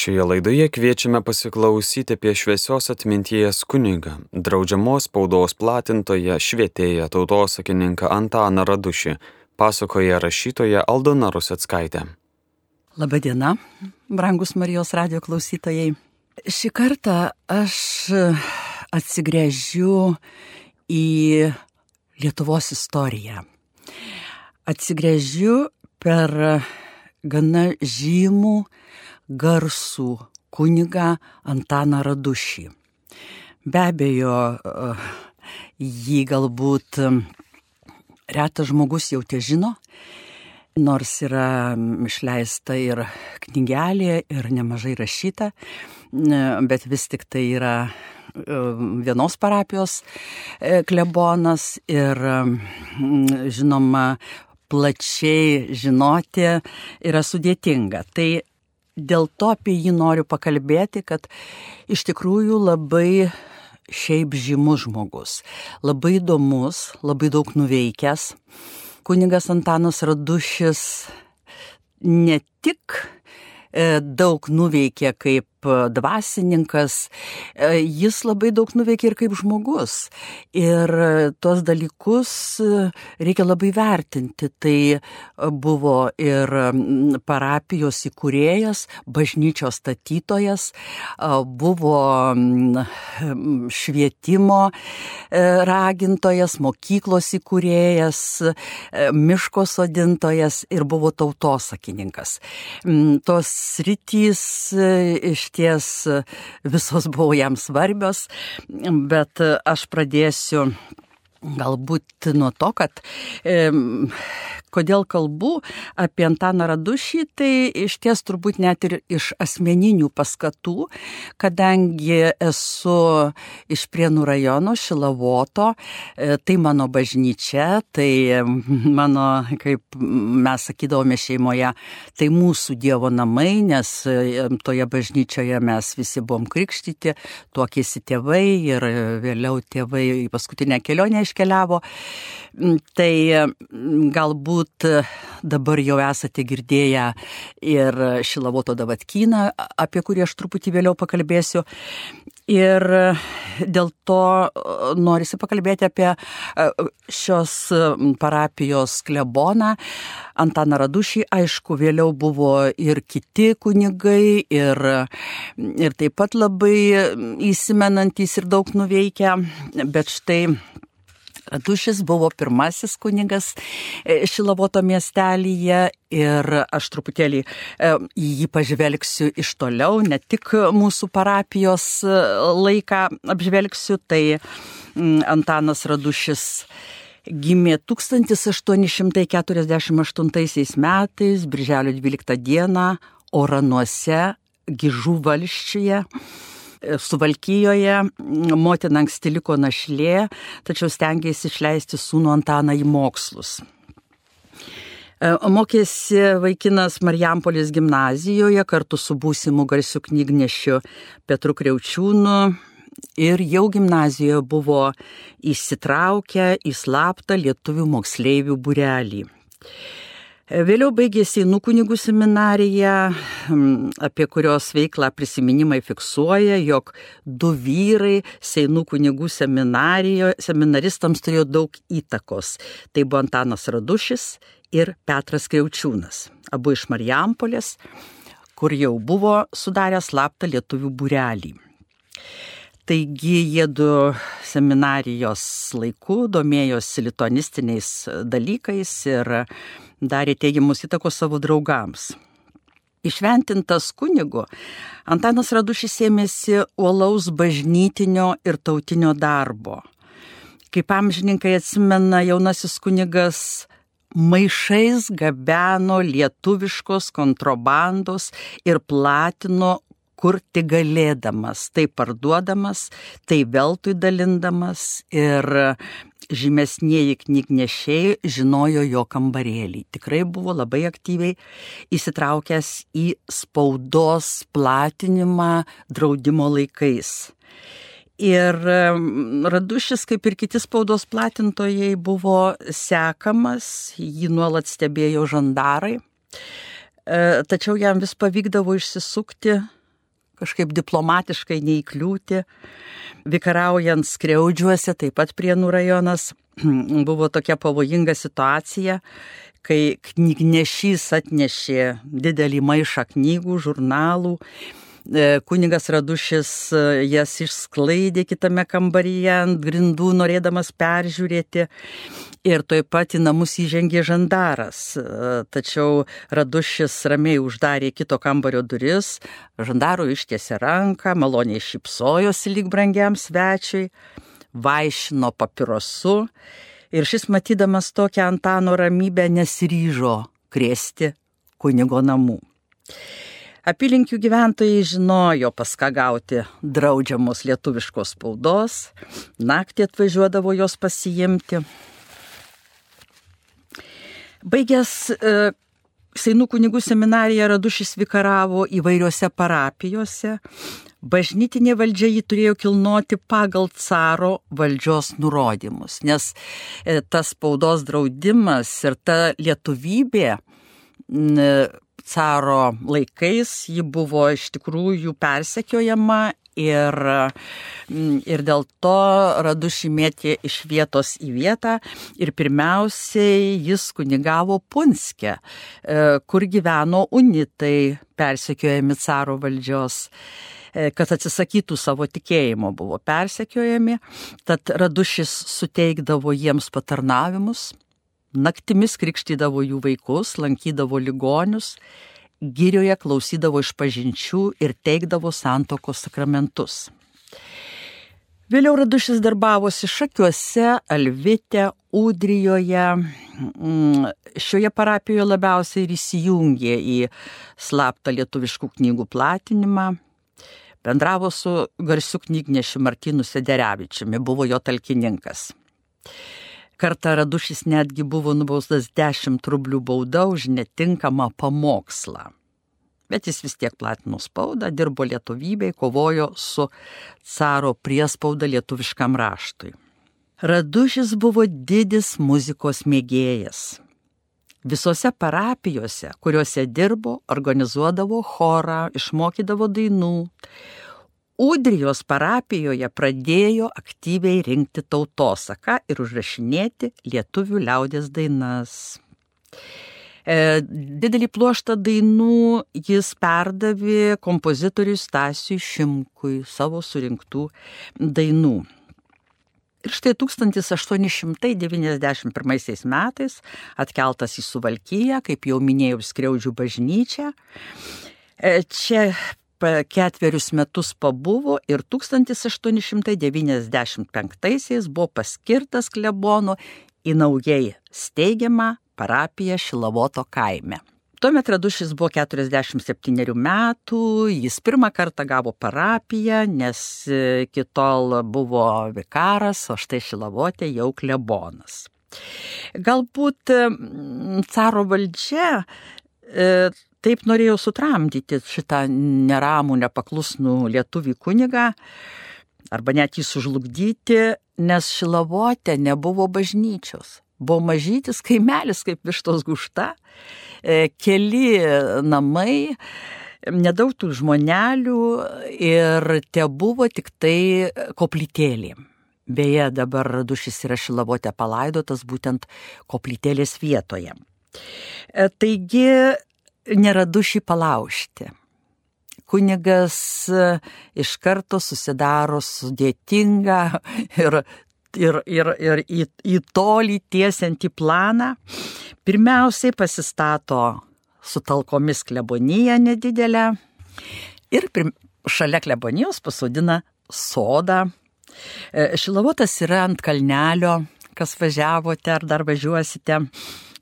Šioje laidoje kviečiame pasiklausyti apie šviesios atminties kunigą, draudžiamos spaudos platintoją, švietėją, tautosakininką Antaną Radušį, pasakoja rašytoja Aldona Ruseckaitė. Labadiena, brangus Marijos radio klausytojai. Šį kartą aš atsigręžiu į Lietuvos istoriją. Atsigręžiu per gana žymų, garsų kunigą Antaną Radušį. Be abejo, jį galbūt retas žmogus jau te žino, nors yra išleista ir knygelė, ir nemažai rašyta, bet vis tik tai yra vienos parapijos klebonas ir žinoma plačiai žinoti yra sudėtinga. Tai dėl to apie jį noriu pakalbėti, kad iš tikrųjų labai šiaip žymus žmogus, labai įdomus, labai daug nuveikęs. Kunigas Antanas Radušis ne tik daug nuveikė kaip dvasininkas, jis labai daug nuveikė ir kaip žmogus. Ir tuos dalykus reikia labai vertinti. Tai buvo ir parapijos įkūrėjas, bažnyčios statytojas, buvo švietimo ragintojas, mokyklos įkūrėjas, miško sodintojas ir buvo tautosakininkas. Tos rytys iš ties visos buvo jam svarbios, bet aš pradėsiu galbūt nuo to, kad e, kodėl kalbu apie Antaną Radušį, tai iš ties turbūt net ir iš asmeninių paskatų, kadangi esu iš Prienų rajono Šilavoto, e, tai mano bažnyčia, tai mano, kaip mes sakydavome šeimoje, tai mūsų Dievo namai, nes toje bažnyčioje mes visi buvom krikštyti, tuokėsi tėvai ir vėliau tėvai į paskutinę kelionę iškeliavo. Tai galbūt dabar jau esate girdėję ir Šilavoto Davatkyną, apie kurį aš truputį vėliau pakalbėsiu. Ir dėl to norisi pakalbėti apie šios parapijos kleboną Antaną Radušį. Aišku, vėliau buvo ir kiti kunigai, ir, ir taip pat labai įsimenantys ir daug nuveikę, bet štai Radušis buvo pirmasis kunigas Šilavoto miestelyje ir aš truputėlį į jį pažvelgsiu iš toliau, ne tik mūsų parapijos laiką apžvelgsiu, tai Antanas Radušis gimė 1848 metais, birželio 12 dieną, Oranuose, Gižų valščiuje. Suvalkyjoje motina anksti liko našlė, tačiau stengiasi išleisti sūnų Antaną į mokslus. Mokėsi vaikinas Marijampolės gimnazijoje kartu su būsimu garsiu knygnešiu Petru Kreučiūnu ir jau gimnazijoje buvo įsitraukę į slaptą lietuvių moksleivių burelį. Vėliau baigėsi Inų kunigų seminarija, apie kurios veiklą prisiminimai fiksuoja, jog du vyrai Seinų kunigų seminaristams turėjo daug įtakos. Tai buvo Antanas Radušis ir Petras Kriaučiūnas, abu iš Marijampolės, kur jau buvo sudarę slaptą lietuvių būrelį. Taigi jie du seminarijos laiku domėjosi lituanistiniais dalykais ir darė teigiamus įtakos savo draugams. Išventintas kunigu, Antanas Radušis ėmėsi uolaus bažnytinio ir tautinio darbo. Kaip amžininkai atsimena, jaunasis kunigas maišais gabeno lietuviškos kontrabandos ir platino kur tik galėdamas, tai parduodamas, tai veltui dalindamas ir žymesnėji knygnešiai žinojo jo kambarėlį. Tikrai buvo labai aktyviai įsitraukęs į spaudos platinimą draudimo laikais. Ir Radušis, kaip ir kiti spaudos platintojai, buvo sekamas, jį nuolat stebėjo žandarai, tačiau jam vis pavykdavo išsisukti kažkaip diplomatiškai neįkliūti. Vikaraujant skriaudžiuose, taip pat Prienų rajonas, buvo tokia pavojinga situacija, kai knygnešys atnešė didelį maišą knygų, žurnalų kunigas Radušis e, jas išsklaidė kitame kambaryje ant grindų, norėdamas peržiūrėti. Ir toj pat į namus įžengė žandaras. E, tačiau Radušis ramiai uždarė kito kambario duris, žandaro ištiesė ranką, maloniai šypsojosi lyg brangiam svečiui, vaišino papirosu ir šis matydamas tokią Antano ramybę nesiryžo krėsti kunigo namų. Apylinkių gyventojai žinojo, pas ką gauti draudžiamos lietuviškos spaudos, naktį atvažiuodavo jos pasijimti. Baigęs e, Seinų kunigų seminariją Radušis vikaravo įvairiose parapijose, bažnytinė valdžia jį turėjo kilnoti pagal caro valdžios nurodymus, nes e, tas spaudos draudimas ir ta lietuvybė caro laikais ji buvo iš tikrųjų persekiojama ir, mm, ir dėl to Radušį mėtė iš vietos į vietą ir pirmiausiai jis kunigavo Punske, e, kur gyveno unitai persekiojami caro valdžios e, kad atsisakytų savo tikėjimo buvo persekiojami, tad Radušis suteikdavo jiems patarnavimus, Naktimis krikštydavo jų vaikus, lankydavo ligonius, gyrioje klausydavo iš pažinčių ir teikdavo santokos sakramentus. Vėliau Radušis darbavosi Šakiuose, Alvite, Udrijoje. Mm, šioje parapijoje labiausiai ir įsijungė į slaptą lietuviškų knygų platinimą. Bendravo su garsiu knygnešiu Martinu Sederevičiumi, buvo jo talkininkas. Kartą Radušis netgi buvo nubaustas 10 rublių bauda už netinkamą pamokslą. Bet jis vis tiek platino spaudą, dirbo lietuvybei, kovojo su caro priespauda lietuviškam raštui. Radušis buvo didis muzikos mėgėjas. Visose parapijose, kuriuose dirbo, organizuodavo chorą, išmokydavo dainų, Udrijos parapijoje pradėjo aktyviai rinkti tautosaką ir užrašinėti lietuvių liaudės dainas. E, didelį pluoštą dainų jis perdavė kompozitoriui Stasiui Šimkui savo surinktų dainų. Ir štai 1891 metais atkeltas į Suvalkyją, kaip jau minėjau, skriaudžių bažnyčią. E, čia ketverius metus pabuvo ir 1895-aisiais buvo paskirtas klebonu į naujai steigiamą parapiją Šilavoto kaime. Tuomet Radušis buvo 47 metų, jis pirmą kartą gavo parapiją, nes kitol buvo vikaras, o štai Šilavotė jau klebonas. Galbūt caro valdžia e, taip norėjau sutramdyti šitą neramų, nepaklusnų lietuvį kunigą, arba net jį sužlugdyti, nes Šilavotė nebuvo bažnyčios. Buvo mažytis kaimelis kaip vištos gušta, e, keli namai, nedaug tų žmonelių ir te buvo tik tai koplytėlė. Beje, dabar dušis yra Šilavotė palaidotas būtent koplytėlės vietoje. E, taigi neradu šį palaužti. Kunigas e, iš karto susidaro sudėtingą ir, ir, ir, ir į, į tolį tiesiantį planą. Pirmiausiai pasistato su talkomis kleboniją nedidelę ir prim, šalia klebonijos pasodina sodą. E, Šilavotas yra ant kalnelio, kas važiavote ar dar važiuosite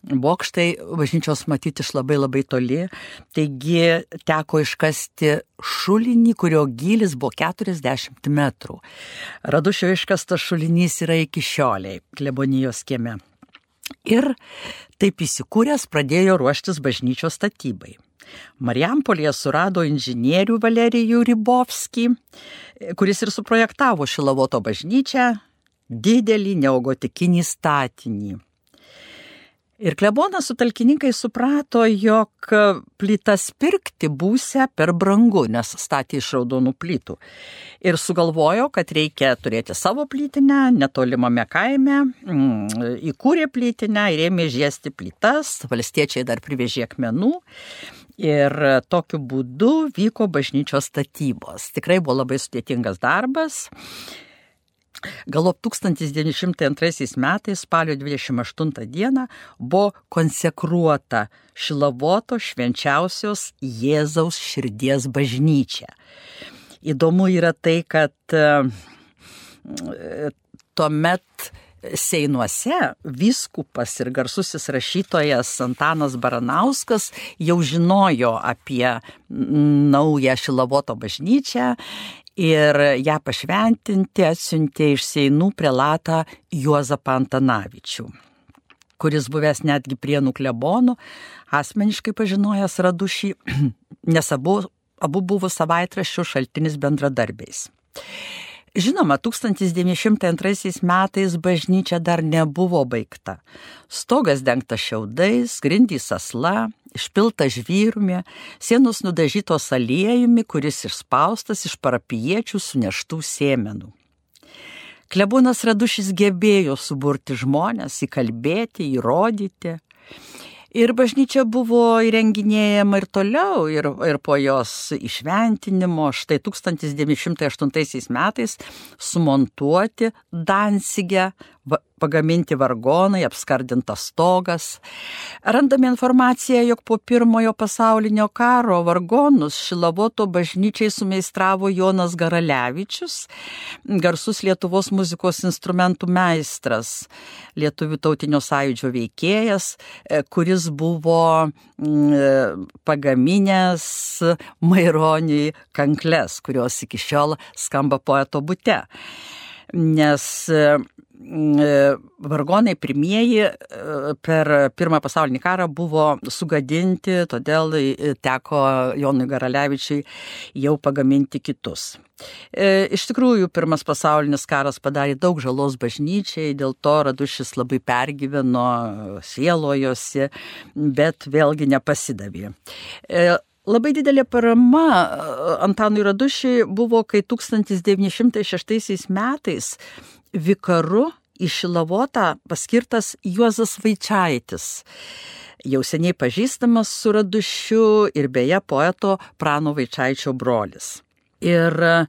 bokštai bažnyčios matyti iš labai labai toli, taigi teko iškasti šulinį, kurio gilis buvo 40 metrų. Radušio iškastas šulinys yra iki šioliai klebonijos kieme. Ir taip įsikūręs pradėjo ruoštis bažnyčios statybai. Marijampolėje surado inžinierių Valerijų Rybovskį, kuris ir suprojektavo Šilavoto bažnyčią, didelį neogotikinį statinį. Ir klebonas su talkininkai suprato, jog plytas pirkti būsia per brangu, nes statė iš raudonų plytų. Ir sugalvojo, kad reikia turėti savo plytinę, netolimame kaime, mm, įkūrė plytinę ir ėmė žiesti plytas, valstiečiai dar privežė akmenų. Ir tokiu būdu vyko bažnyčios statybos. Tikrai buvo labai sudėtingas darbas. Galop 1902 metais spalio 28 dieną buvo konsekruota Šilavoto švenčiausios Jėzaus širdies bažnyčia. Įdomu yra tai, kad e, tuomet Seinuose vyskupas ir garsusis rašytojas Antanas Baranauskas jau žinojo apie naują Šilavoto bažnyčią ir ją pašventinti atsiuntė iš Seinų prelatą Juozapą Antanavičių, kuris buvęs netgi prienų klebonų, asmeniškai pažinojęs Radušį, nes abu, abu buvo savaitraščių šaltinis bendradarbiais. Žinoma, 1902 metais bažnyčia dar nebuvo baigta. Stogas dengtas šiaudais, grindys asla, išpilta žvyrumi, sienos nudažytos aliejumi, kuris išspaustas iš parapiečių suneštų sėmenų. Klebūnas Radušis gebėjo suburti žmonės, įkalbėti, įrodyti. Ir bažnyčia buvo įrenginėjama ir toliau, ir, ir po jos išventinimo, štai 1908 metais sumontuoti Dansigę pagaminti vargonai, apskardintas stogas. Randame informaciją, jog po pirmojo pasaulinio karo vargonus Šilavoto bažnyčiai sumeistravo Jonas Garalevičius, garsus Lietuvos muzikos instrumentų meistras, Lietuvių tautinio sąjūdžio veikėjas, e, kuris buvo mm, e, pagaminęs Maironiui kankles, kurios iki šiol skamba poeto bute. Nes e, vargonai pirmieji e, per Pirmą pasaulinį karą buvo sugadinti, todėl e, teko Jonui Garalevičiui jau pagaminti kitus. Iš tikrųjų, Pirmas pasaulinis karas padarė daug žalos bažnyčiai, dėl to Radušis labai pergyveno, sielojosi, bet vėlgi nepasidavė. Labai didelė parama Antanui Radušiui buvo, kai 1906 metais vikaru į Šilavotą paskirtas Juozas Vaičiaitis. Jau seniai pažįstamas su Radušiu ir beje poeto Prano Vaičiaičio brolis. Ir a,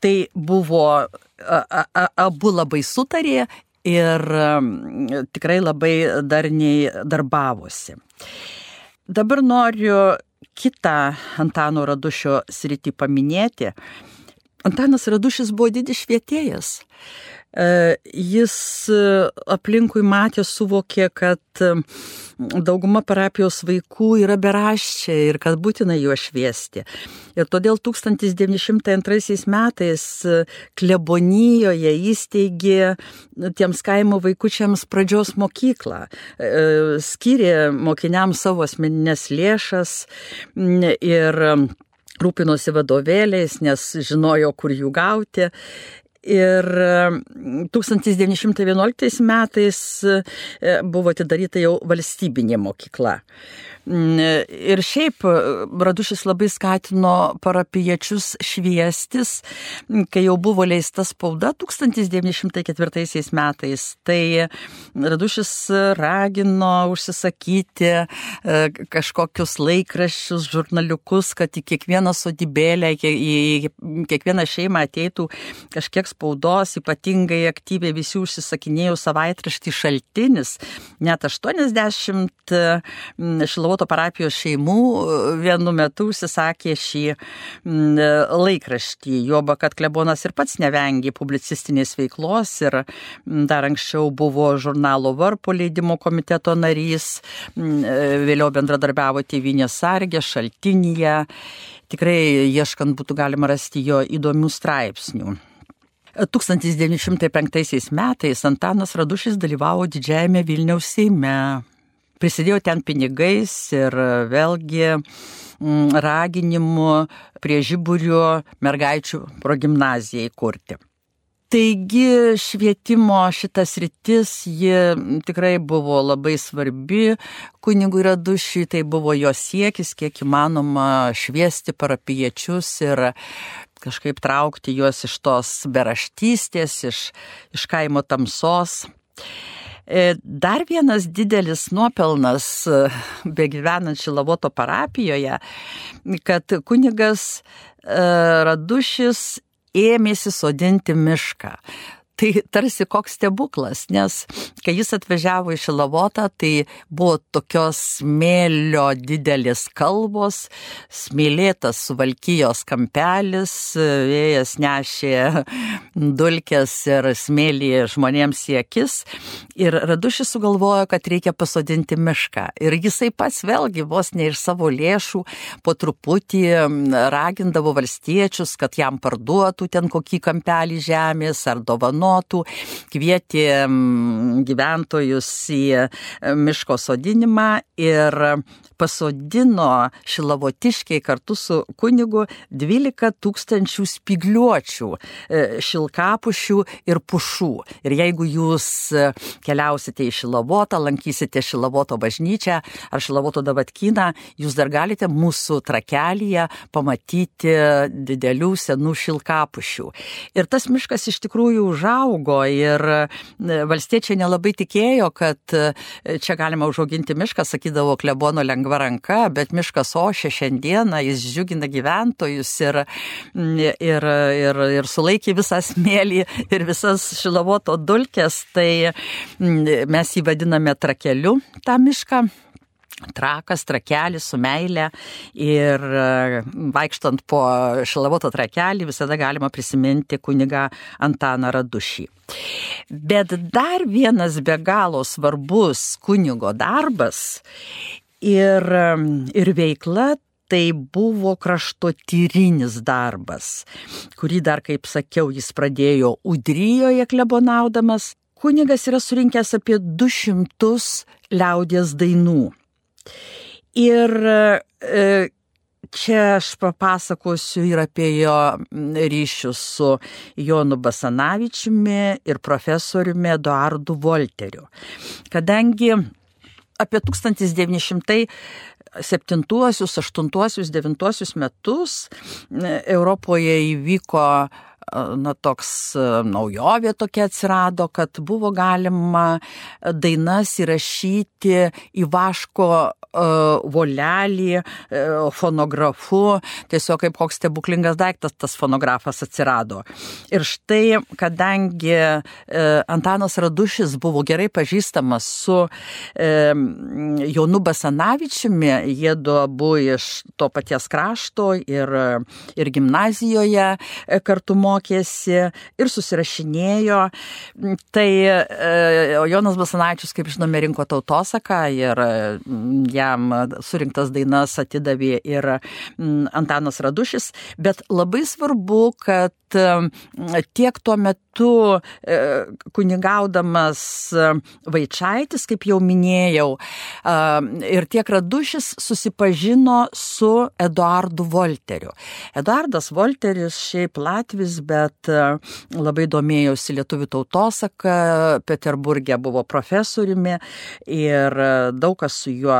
tai buvo, a, a, abu labai sutarė ir a, tikrai labai darniai darbavosi. Dabar noriu kitą Antano Radušio sritį paminėti. Antanas Radušis buvo didis švietėjas. E, jis e, aplinkui matė, suvokė, kad e, dauguma parapijos vaikų yra beraščiai ir kad būtina juos šviesti. Ir todėl 1902 metais klebonijoje įsteigė tiems kaimo vaikučiams pradžios mokyklą, skyrė mokiniams savo asmeninės lėšas ir rūpinosi vadovėliais, nes žinojo, kur jų gauti. Ir 1911 metais e, buvo atidaryta jau valstybinė mokykla. Mm, ir šiaip e, Radušis labai skatino parapiečius šviestis, kai jau buvo leista spauda 1904 metais. Tai Radušis ragino užsisakyti e, kažkokius laikraščius, žurnaliukus, kad į kiekvieną sodybėlę, į kiekvieną šeimą ateitų kažkiek spaudos, ypatingai aktyviai visi užsisakinėjo savaitraštį šaltinis, net 80 šilavo Devoto parapijos šeimų e, vienu metu užsisakė šį laikraštį, juoba, kad klebonas ir pats nevengė publicistinės veiklos ir dar anksčiau buvo žurnalo Varpo leidimo komiteto narys, e, vėliau bendradarbiavo Tėvinės sargė, šaltinyje. Tikrai ieškant būtų galima rasti jo įdomių straipsnių. 1905 metais Antanas Radušis dalyvavo didžiajame Vilniaus Seime prisidėjo ten pinigais ir vėlgi mm, raginimu prie žiburių mergaičių progymnazijai kurti. Taigi švietimo šitas rytis, ji tikrai buvo labai svarbi kunigui Radušiui, tai buvo jo siekis, kiek įmanoma šviesti parapiečius ir kažkaip traukti juos iš tos beraštystės, iš, iš kaimo tamsos. E, dar vienas didelis nuopelnas, begyvenant Šilavoto parapijoje, kad kunigas Radušis ėmėsi sodinti mišką. Tai tarsi koks stebuklas, nes kai jis atvažiavo į Šilavotą, tai buvo tokios smėlio didelės kalbos, smėlėtas suvalkyjos kampelis, vėjas nešė dulkės ir smėlį žmonėms į akis. Ir Radušis sugalvojo, kad reikia pasodinti mišką. Ir jisai pats vėlgi vos ne iš savo lėšų po truputį ragindavo valstiečius, kad jam parduotų ten kokį kampelį žemės ar dovanų dovanotų, kvietė gyventojus į e, miško sodinimą ir pasodino šilavotiškiai kartu su kunigu 12 tūkstančių spigliuočių, e, šilkapušių ir pušų. Ir jeigu jūs e, keliausite į Šilavotą, lankysite Šilavoto bažnyčią ar Šilavoto davatkyną, jūs dar galite mūsų trakelyje pamatyti didelių senų šilkapušių. Ir tas miškas iš tikrųjų užaugo ir e, valstiečiai nelabai tikėjo, kad čia galima užauginti mišką, sakydavo klebono lengva ranka, bet miškas ošia šiandieną, jis džiugina gyventojus ir, ir, ir, ir sulaikė visą smėlį ir visas šilavoto dulkės, tai mes jį vadiname trakeliu tą mišką trakas, trakelis su meile ir vaikštant po šilavoto trakelį visada galima prisiminti kuniga Antaną Radušį. Bet dar vienas be galo svarbus kunigo darbas ir, ir veikla tai buvo kraštotyrinis darbas, kurį dar, kaip sakiau, jis pradėjo Udryjoje klebonaudamas. Kunigas yra surinkęs apie 200 liaudės dainų. Ir e, čia aš papasakosiu ir apie jo ryšius su Jonu Basanavičiumi ir profesoriumi Eduardu Volteriu. Kadangi apie 1907, 8, 9 metus Europoje įvyko na, toks naujovė tokia atsirado, kad buvo galima dainas įrašyti į vaško volelį, fonografu, tiesiog kaip koks stebuklingas daiktas tas fonografas atsirado. Ir štai, kadangi Antanas Radušis buvo gerai pažįstamas su Jonu Basanavičiumi, jie du abu iš to paties krašto ir, ir gimnazijoje kartu mokėsi ir susirašinėjo, tai Jonas Basanavičius, kaip žinome, rinko tautosaką ir jam surinktas dainas atidavė ir mm, Antanas Radušis, bet labai svarbu, kad mm, tiek tuo metu e, kunigaudamas e, Vaičiaitis, kaip jau minėjau, ir tiek Radušis susipažino su Eduardu Volteriu. Eduardas Volteris šiaip Latvis, bet e, labai domėjausi lietuvių tautosaka, Peterburgė buvo profesoriumi ir e, daug kas su juo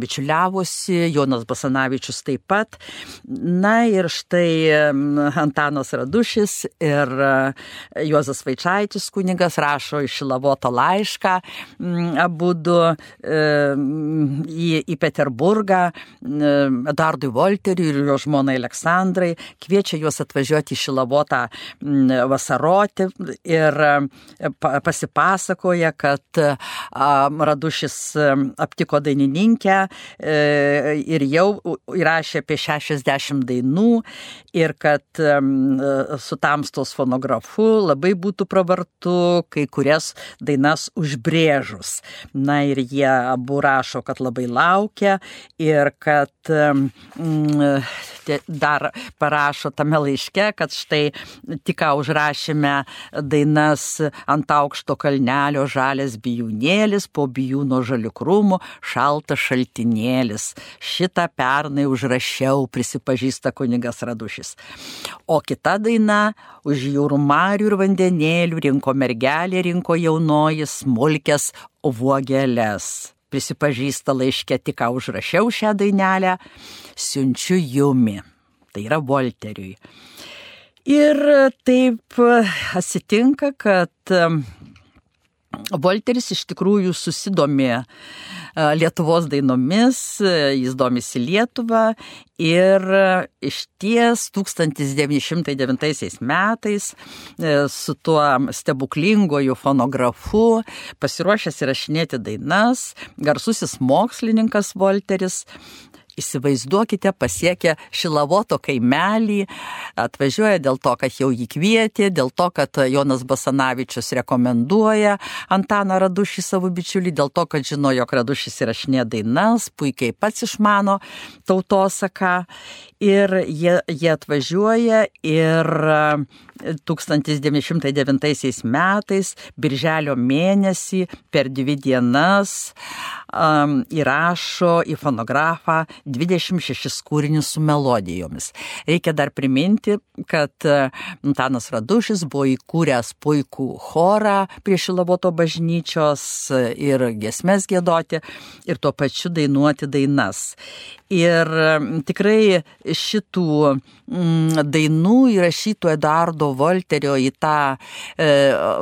bičiuliavosi, Jonas Basanavičius taip pat. Na ir štai Antanas Radušis ir e, Juozas Vaičaitis kunigas rašo iš Lavoto laišką abu du į, į Peterburgą Edardui Volteriui ir jo žmonai Aleksandrai, kviečia juos atvažiuoti į Šilavotą vasaroti ir e, pasipasakoja, kad Radušis aptiko dainininkę e, ir jau įrašė apie 60 dainų ir kad su tamstos fonografu labai būtų pravartu kai kurias dainas užbrėžus. Na ir jie abu rašo, kad labai laukia ir kad dar parašo tame laiške, kad štai tik ką užrašėme dainas ant aukšto kalnelio žalės bijūnėlis, po bijūno žaliukrumų šaltas šaltinėlis. Šitą pernai užrašiau, prisipažįsta kunigas Radušis. O kita daina už jūrų marių ir vandenėlių rinko mergelė, rinko jaunoji smulkės vuogelės prisipažįsta laiškė, tik ką užrašiau šią dainelę, siunčiu jumi. Tai yra Volteriui. Ir taip atsitinka, kad Volteris iš tikrųjų susidomė Lietuvos dainomis, jis domisi Lietuvą ir iš ties 1909 metais su tuo stebuklingoju fonografu pasiruošęs įrašinėti dainas, garsusis mokslininkas Volteris Įsivaizduokite, pasiekia Šilavoto kaimelį, atvažiuoja dėl to, kad jau jį kvietė, dėl to, kad Jonas Basanavičius rekomenduoja Antaną Radušį savo bičiulį, dėl to, kad žino, jog Radušis įrašinė dainas, puikiai pats išmano tautosaką. Ir jie, jie atvažiuoja ir 1909 metais, birželio mėnesį, per dvi dienas um, įrašo į fonografą 26 kūrinius su melodijomis. Reikia dar priminti, kad Antanas Radušis buvo įkūręs puikų chorą prie Šilavoto bažnyčios ir gesmes gėdoti ir tuo pačiu dainuoti dainas. Ir tikrai šitų dainų įrašytų Eduardo Volterio į tą e,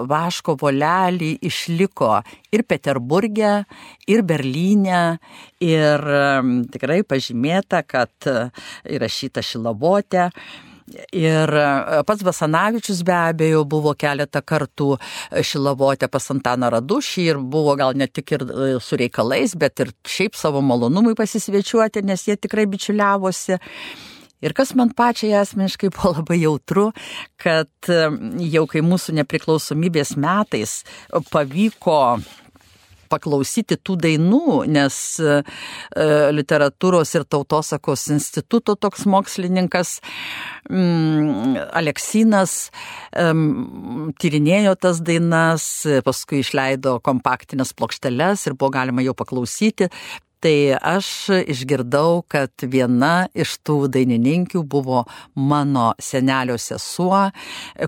vaško volelį išliko ir Peterburgė, ir Berlyne, ir tikrai pažymėta, kad įrašyta Šilavote. Ir pats Basanavičius be abejo buvo keletą kartų šilavotę pas Antaną Radušį ir buvo gal ne tik ir su reikalais, bet ir šiaip savo malonumui pasisvečiuoti, nes jie tikrai bičiuliavosi. Ir kas man pačiai asmeniškai buvo labai jautru, kad jau kai mūsų nepriklausomybės metais pavyko paklausyti tų dainų, nes e, literatūros ir tautosakos instituto toks mokslininkas mm, Aleksinas tyrinėjo tas dainas, paskui išleido kompaktinės plokšteles ir buvo galima jau paklausyti. Tai aš išgirdau, kad viena iš tų dainininkių buvo mano senelio sesuo,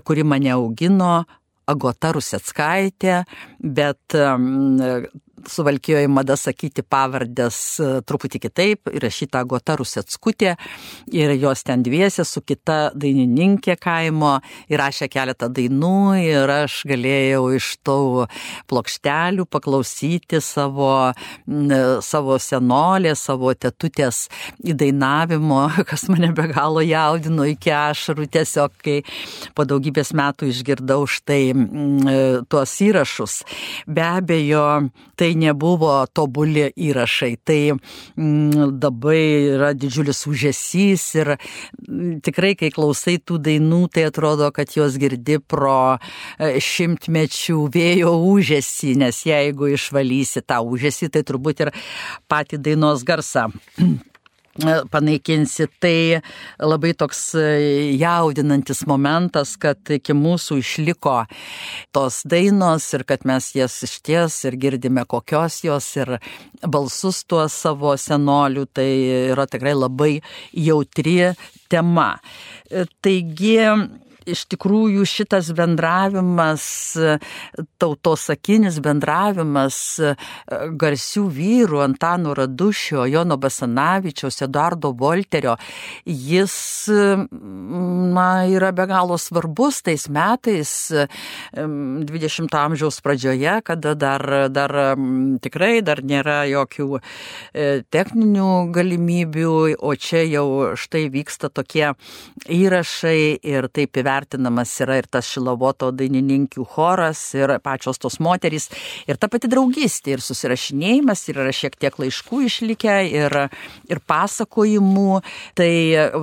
kuri mane augino, Agota Rusetskaitė, bet suvalkijoje mada sakyti pavardės e, truputį kitaip, rašyta Gota Rusetskutė ir jos ten dviesė su kita dainininkė kaimo įrašė keletą dainų ir aš galėjau iš tų plokštelių paklausyti savo, savo senolės, savo tetutės įdainavimo, kas mane be galo jaudino iki ašarų tiesiog, kai po daugybės metų išgirdau štai tuos įrašus. Be abejo, tai tai nebuvo tobuli įrašai, tai mm, labai yra didžiulis užesys ir mm, tikrai, kai klausai tų dainų, tai atrodo, kad jos girdi pro e, šimtmečių vėjo užesį, nes jeigu išvalysi tą užesį, tai turbūt ir patį dainos garsą panaikinsi. Tai labai toks e, jaudinantis momentas, kad iki mūsų išliko tos dainos ir kad mes jas išties ir girdime kokios jos ir balsus tuos savo senolių, tai yra tikrai labai jautri tema. E, taigi, iš tikrųjų šitas bendravimas, tautosakinis bendravimas garsių vyrų Antano Radušio, Jono Basanavičiaus, Eduardo Volterio, jis na, yra be galo svarbus tais metais 20-ojo amžiaus pradžioje, kada dar, dar tikrai dar nėra jokių e, techninių galimybių, o čia jau štai vyksta tokie įrašai ir taip įvertinti vertinamas yra ir tas Šilavoto dainininkių choras, ir pačios tos moterys, ir ta pati draugystė, ir susirašinėjimas, ir yra šiek tiek laiškų išlikę, ir, ir pasakojimų. Tai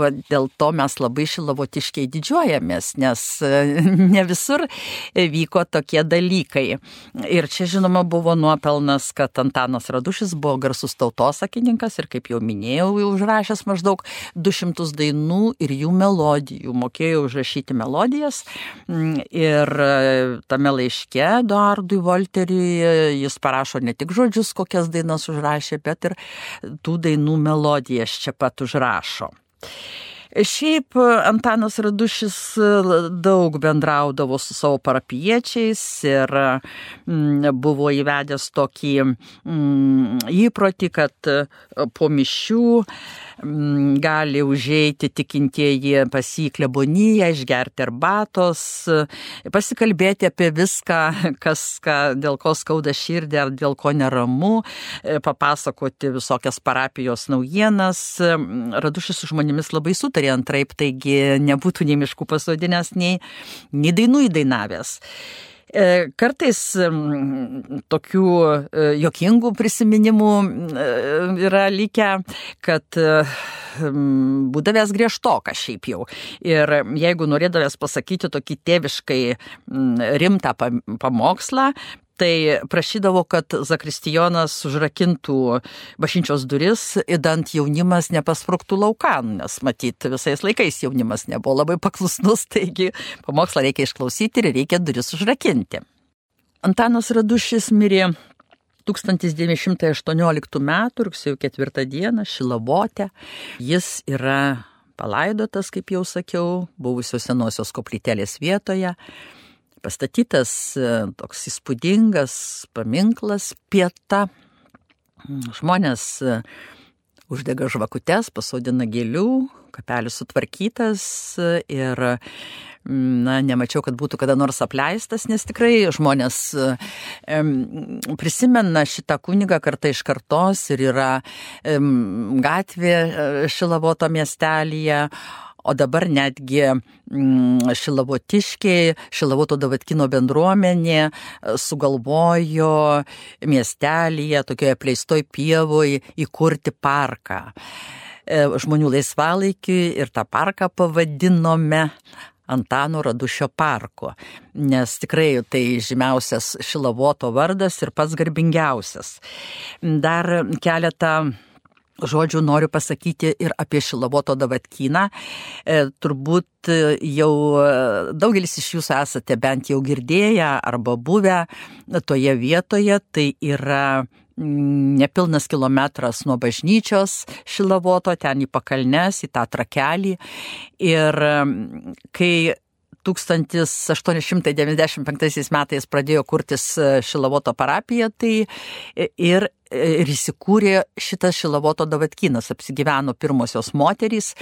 va, dėl to mes labai šilavotiškiai didžiuojamės, nes ne visur vyko tokie dalykai. Ir čia, žinoma, buvo nuopelnas, kad Antanas Radušis buvo garsus tautosakininkas ir, kaip jau minėjau, užrašęs maždaug 200 dainų ir jų melodijų, mokėjo užrašyti melodijas. Mm, ir e, tame laiške Eduardui Volteriui jis parašo ne tik žodžius, kokias dainas užrašė, bet ir tų dainų melodijas čia pat užrašo. Šiaip Antanas Radušis daug bendraudavo su savo parapiečiais ir mm, buvo įvedęs tokį mm, įprotį, kad po mišių gali užeiti tikintieji pas jį kleboniją, išgerti arbatos, pasikalbėti apie viską, kas, ką, dėl ko skauda širdį ar dėl ko neramu, e, papasakoti visokias parapijos naujienas. Mm, Radušis su žmonėmis labai sutarė antraip, taigi nebūtų nei miškų pasodinęs, nei, nei dainų įdainavęs. E, kartais tokių e, jokingų prisiminimų e, yra likę, kad būdavęs griežtokas šiaip jau. Ir jeigu norėdavęs pasakyti tokį tėviškai rimtą pamokslą, tai prašydavo, kad Zakristijonas užrakintų bažnyčios duris, įdant jaunimas nepaspruktų laukan, nes matyt, visais laikais jaunimas nebuvo labai paklusnus, taigi pamokslą reikia išklausyti ir reikia duris užrakinti. Antanas Radušis mirė 1918 m. rugsėjo 4 d. Šilavote. Jis yra palaidotas, kaip jau sakiau, buvusios senosios koplytelės vietoje pastatytas e, toks įspūdingas paminklas pieta. Žmonės e, uždega žvakutes, pasodina gėlių, kapelis sutvarkytas e, ir na, nemačiau, kad būtų kada nors apleistas, nes tikrai žmonės prisimena šitą kunigą kartą iš kartos ir yra gatvė Šilavoto miestelėje, o dabar netgi mm, šilavotiškiai, šilavoto davatkino bendruomenė e, sugalvojo miestelėje, tokioje pleistoj pievoje įkurti parką e, žmonių laisvalaikiui ir tą parką pavadinome Antano Radušio parko, nes tikrai tai žymiausias Šilavoto vardas ir pats garbingiausias. Dar keletą žodžių noriu pasakyti ir apie Šilavoto davatkyną. E, turbūt jau daugelis iš jūsų esate bent jau girdėję arba buvę toje vietoje. Tai yra nepilnas kilometras nuo bažnyčios Šilavoto, ten į pakalnes, į tą trakelį. Ir kai 1895 metais pradėjo kurtis e, Šilavoto parapija, tai ir, ir įsikūrė šitas Šilavoto davatkinas, apsigyveno pirmosios moterys,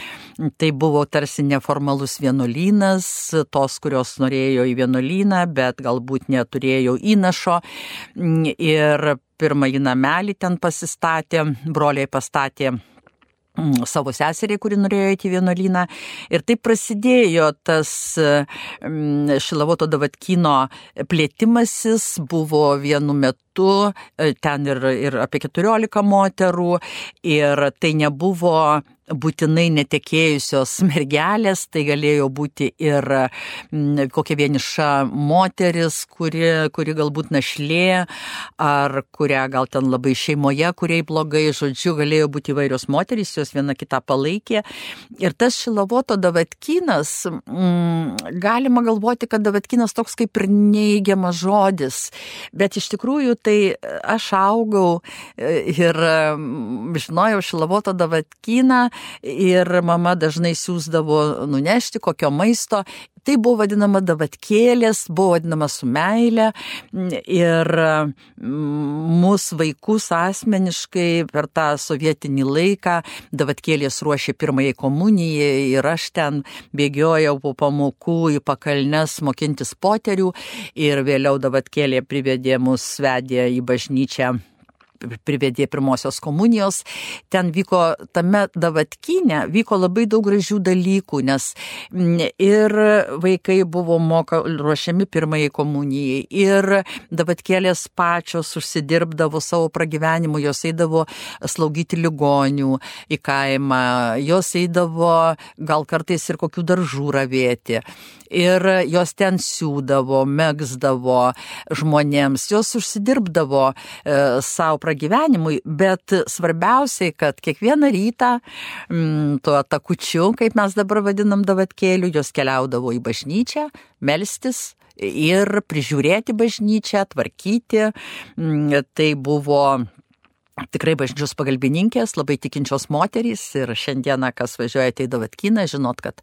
tai buvo tarsi neformalus vienuolynas, tos, kurios norėjo į vienuolyną, bet galbūt neturėjo įnašo. Ir pirmąjį namelį ten pasistatė, broliai pastatė savo seseriai, kuri norėjo eiti į vienuolyną. Ir taip prasidėjo tas Šilavoto Davatkino plėtimasis, buvo vienu metu, e, ten ir, ir apie 14 moterų, ir tai nebuvo būtinai netekėjusios mergelės, tai galėjo būti ir kokia vieniša moteris, kuri, kuri galbūt našlė, ar kurią gal ten labai šeimoje, kuriai blogai, žodžiu, galėjo būti įvairios moterys, jos viena kitą palaikė. Ir tas šilavoto davatkinas, mm, galima galvoti, kad davatkinas toks kaip ir neįgiamas žodis, bet iš tikrųjų tai aš augau e, ir žinojau šilavoto davatkiną ir mama dažnai siūsdavo nunešti kokio maisto. Tai buvo vadinama davatkėlės, buvo vadinama su meilė ir mūsų vaikus asmeniškai per tą sovietinį laiką davatkėlės ruošė pirmąjį komuniją ir aš ten bėgiojau po pamokų į pakalnes mokintis poterių ir vėliau davatkėlė privedė mus vedė į bažnyčią privedė pirmosios komunijos. Ten vyko tame davatkinė, vyko labai daug gražių dalykų, nes ir vaikai buvo moka, ruošiami pirmajai komunijai, ir davatkėlės pačios užsidirbdavo savo pragyvenimu, jos eidavo slaugyti ligonių į kaimą, jos eidavo gal kartais ir kokių daržų ravėti ir jos ten siūdavo, megzdavo žmonėms, jos užsidirbdavo e, savo pragyvenimui, bet svarbiausiai, kad kiekvieną rytą m, mm, tuo takučiu, kaip mes dabar vadinam davatkėliu, jos keliaudavo į bažnyčią, melstis ir prižiūrėti bažnyčią, tvarkyti. Mm, tai buvo tikrai bažnyčios pagalbininkės, labai tikinčios moterys ir šiandieną, kas važiuojate į Davatkyną, žinot, kad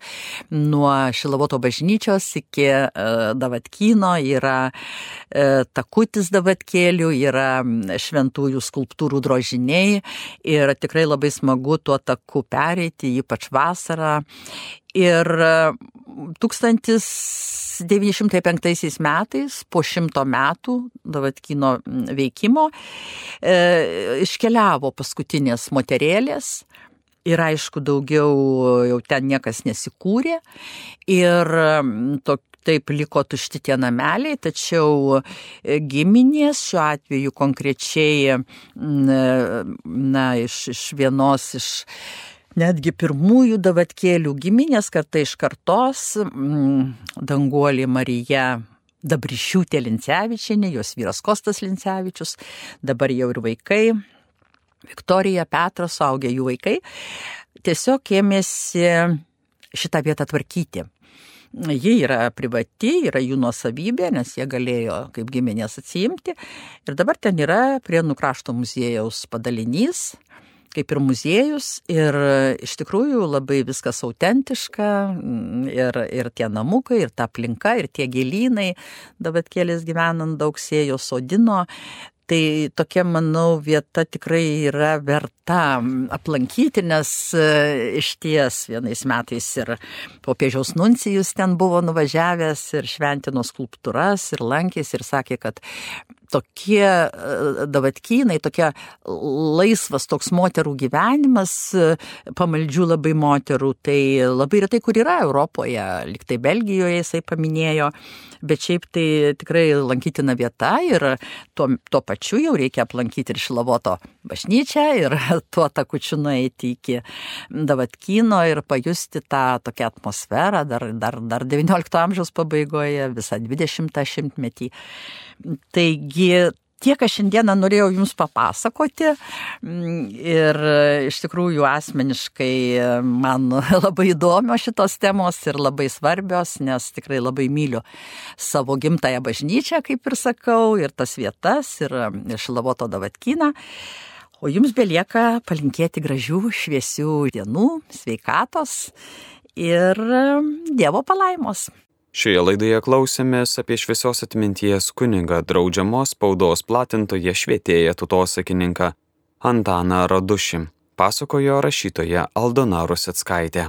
nuo Šilavoto bažnyčios iki uh, Davatkyno yra uh, takutis Davatkėlių, yra šventųjų skulptūrų drožiniai ir tikrai labai smagu tuo taku pereiti, ypač vasarą. Ir uh, 1905 metais, po šimto metų Davatkino veikimo, e, iškeliavo paskutinės moterėlės. Ir aišku, daugiau jau ten niekas nesikūrė. Ir to, taip liko tušti tie nameliai, tačiau giminės šiuo atveju konkrečiai, na, iš, iš vienos iš netgi pirmųjų davatkėlių giminės kartai iš kartos, mm, danguolė Marija Dabrišiūtė Lincevičianė, jos vyras Kostas Lincevičius, dabar jau ir vaikai, Viktorija, Petras, suaugę jų vaikai, tiesiog ėmėsi šitą vietą tvarkyti. Ji yra privati, yra jų nuosavybė, nes jie galėjo kaip giminės atsiimti. Ir dabar ten yra prie Nukrašto muziejaus padalinys, kaip ir muziejus ir iš tikrųjų labai viskas autentiška mm, ir, ir tie namukai, ir ta aplinka, ir tie gėlynai, dabar kėlės gyvenant daug sėjo sodino, Tai tokia, manau, vieta tikrai yra verta aplankyti, nes e, iš ties vienais metais ir popiežiaus nuncijus ten buvo nuvažiavęs ir šventino skulptūras ir lankėsi ir sakė, kad tokie e, davatkynai, tokia laisvas toks moterų gyvenimas, e, pamaldžių labai moterų, tai labai retai kur yra Europoje, liktai Belgijoje jisai paminėjo, bet šiaip tai tikrai lankytina vieta ir tuo, tuo pačiu jau reikia aplankyti ir Šilavoto bažnyčią ir tuo takučiu nueiti iki Davatkyno ir pajusti tą tokią atmosferą dar, dar, dar 19 amžiaus pabaigoje, visą 20 šimtmetį. Taigi tiek aš šiandieną norėjau Jums papasakoti mm, ir iš tikrųjų asmeniškai man labai įdomios šitos temos ir labai svarbios, nes tikrai labai myliu savo gimtają bažnyčią, kaip ir sakau, ir tas vietas, ir, ir Šilavoto Davatkyną. O jums belieka palinkėti gražių, šviesių dienų, sveikatos ir Dievo palaimos. Šioje laidoje klausėmės apie šviesios atminties kunigą draudžiamos spaudos platintoje švietėją tutosakininką Antaną Radušį, pasakojo rašytoja Aldona Ruseckaitė.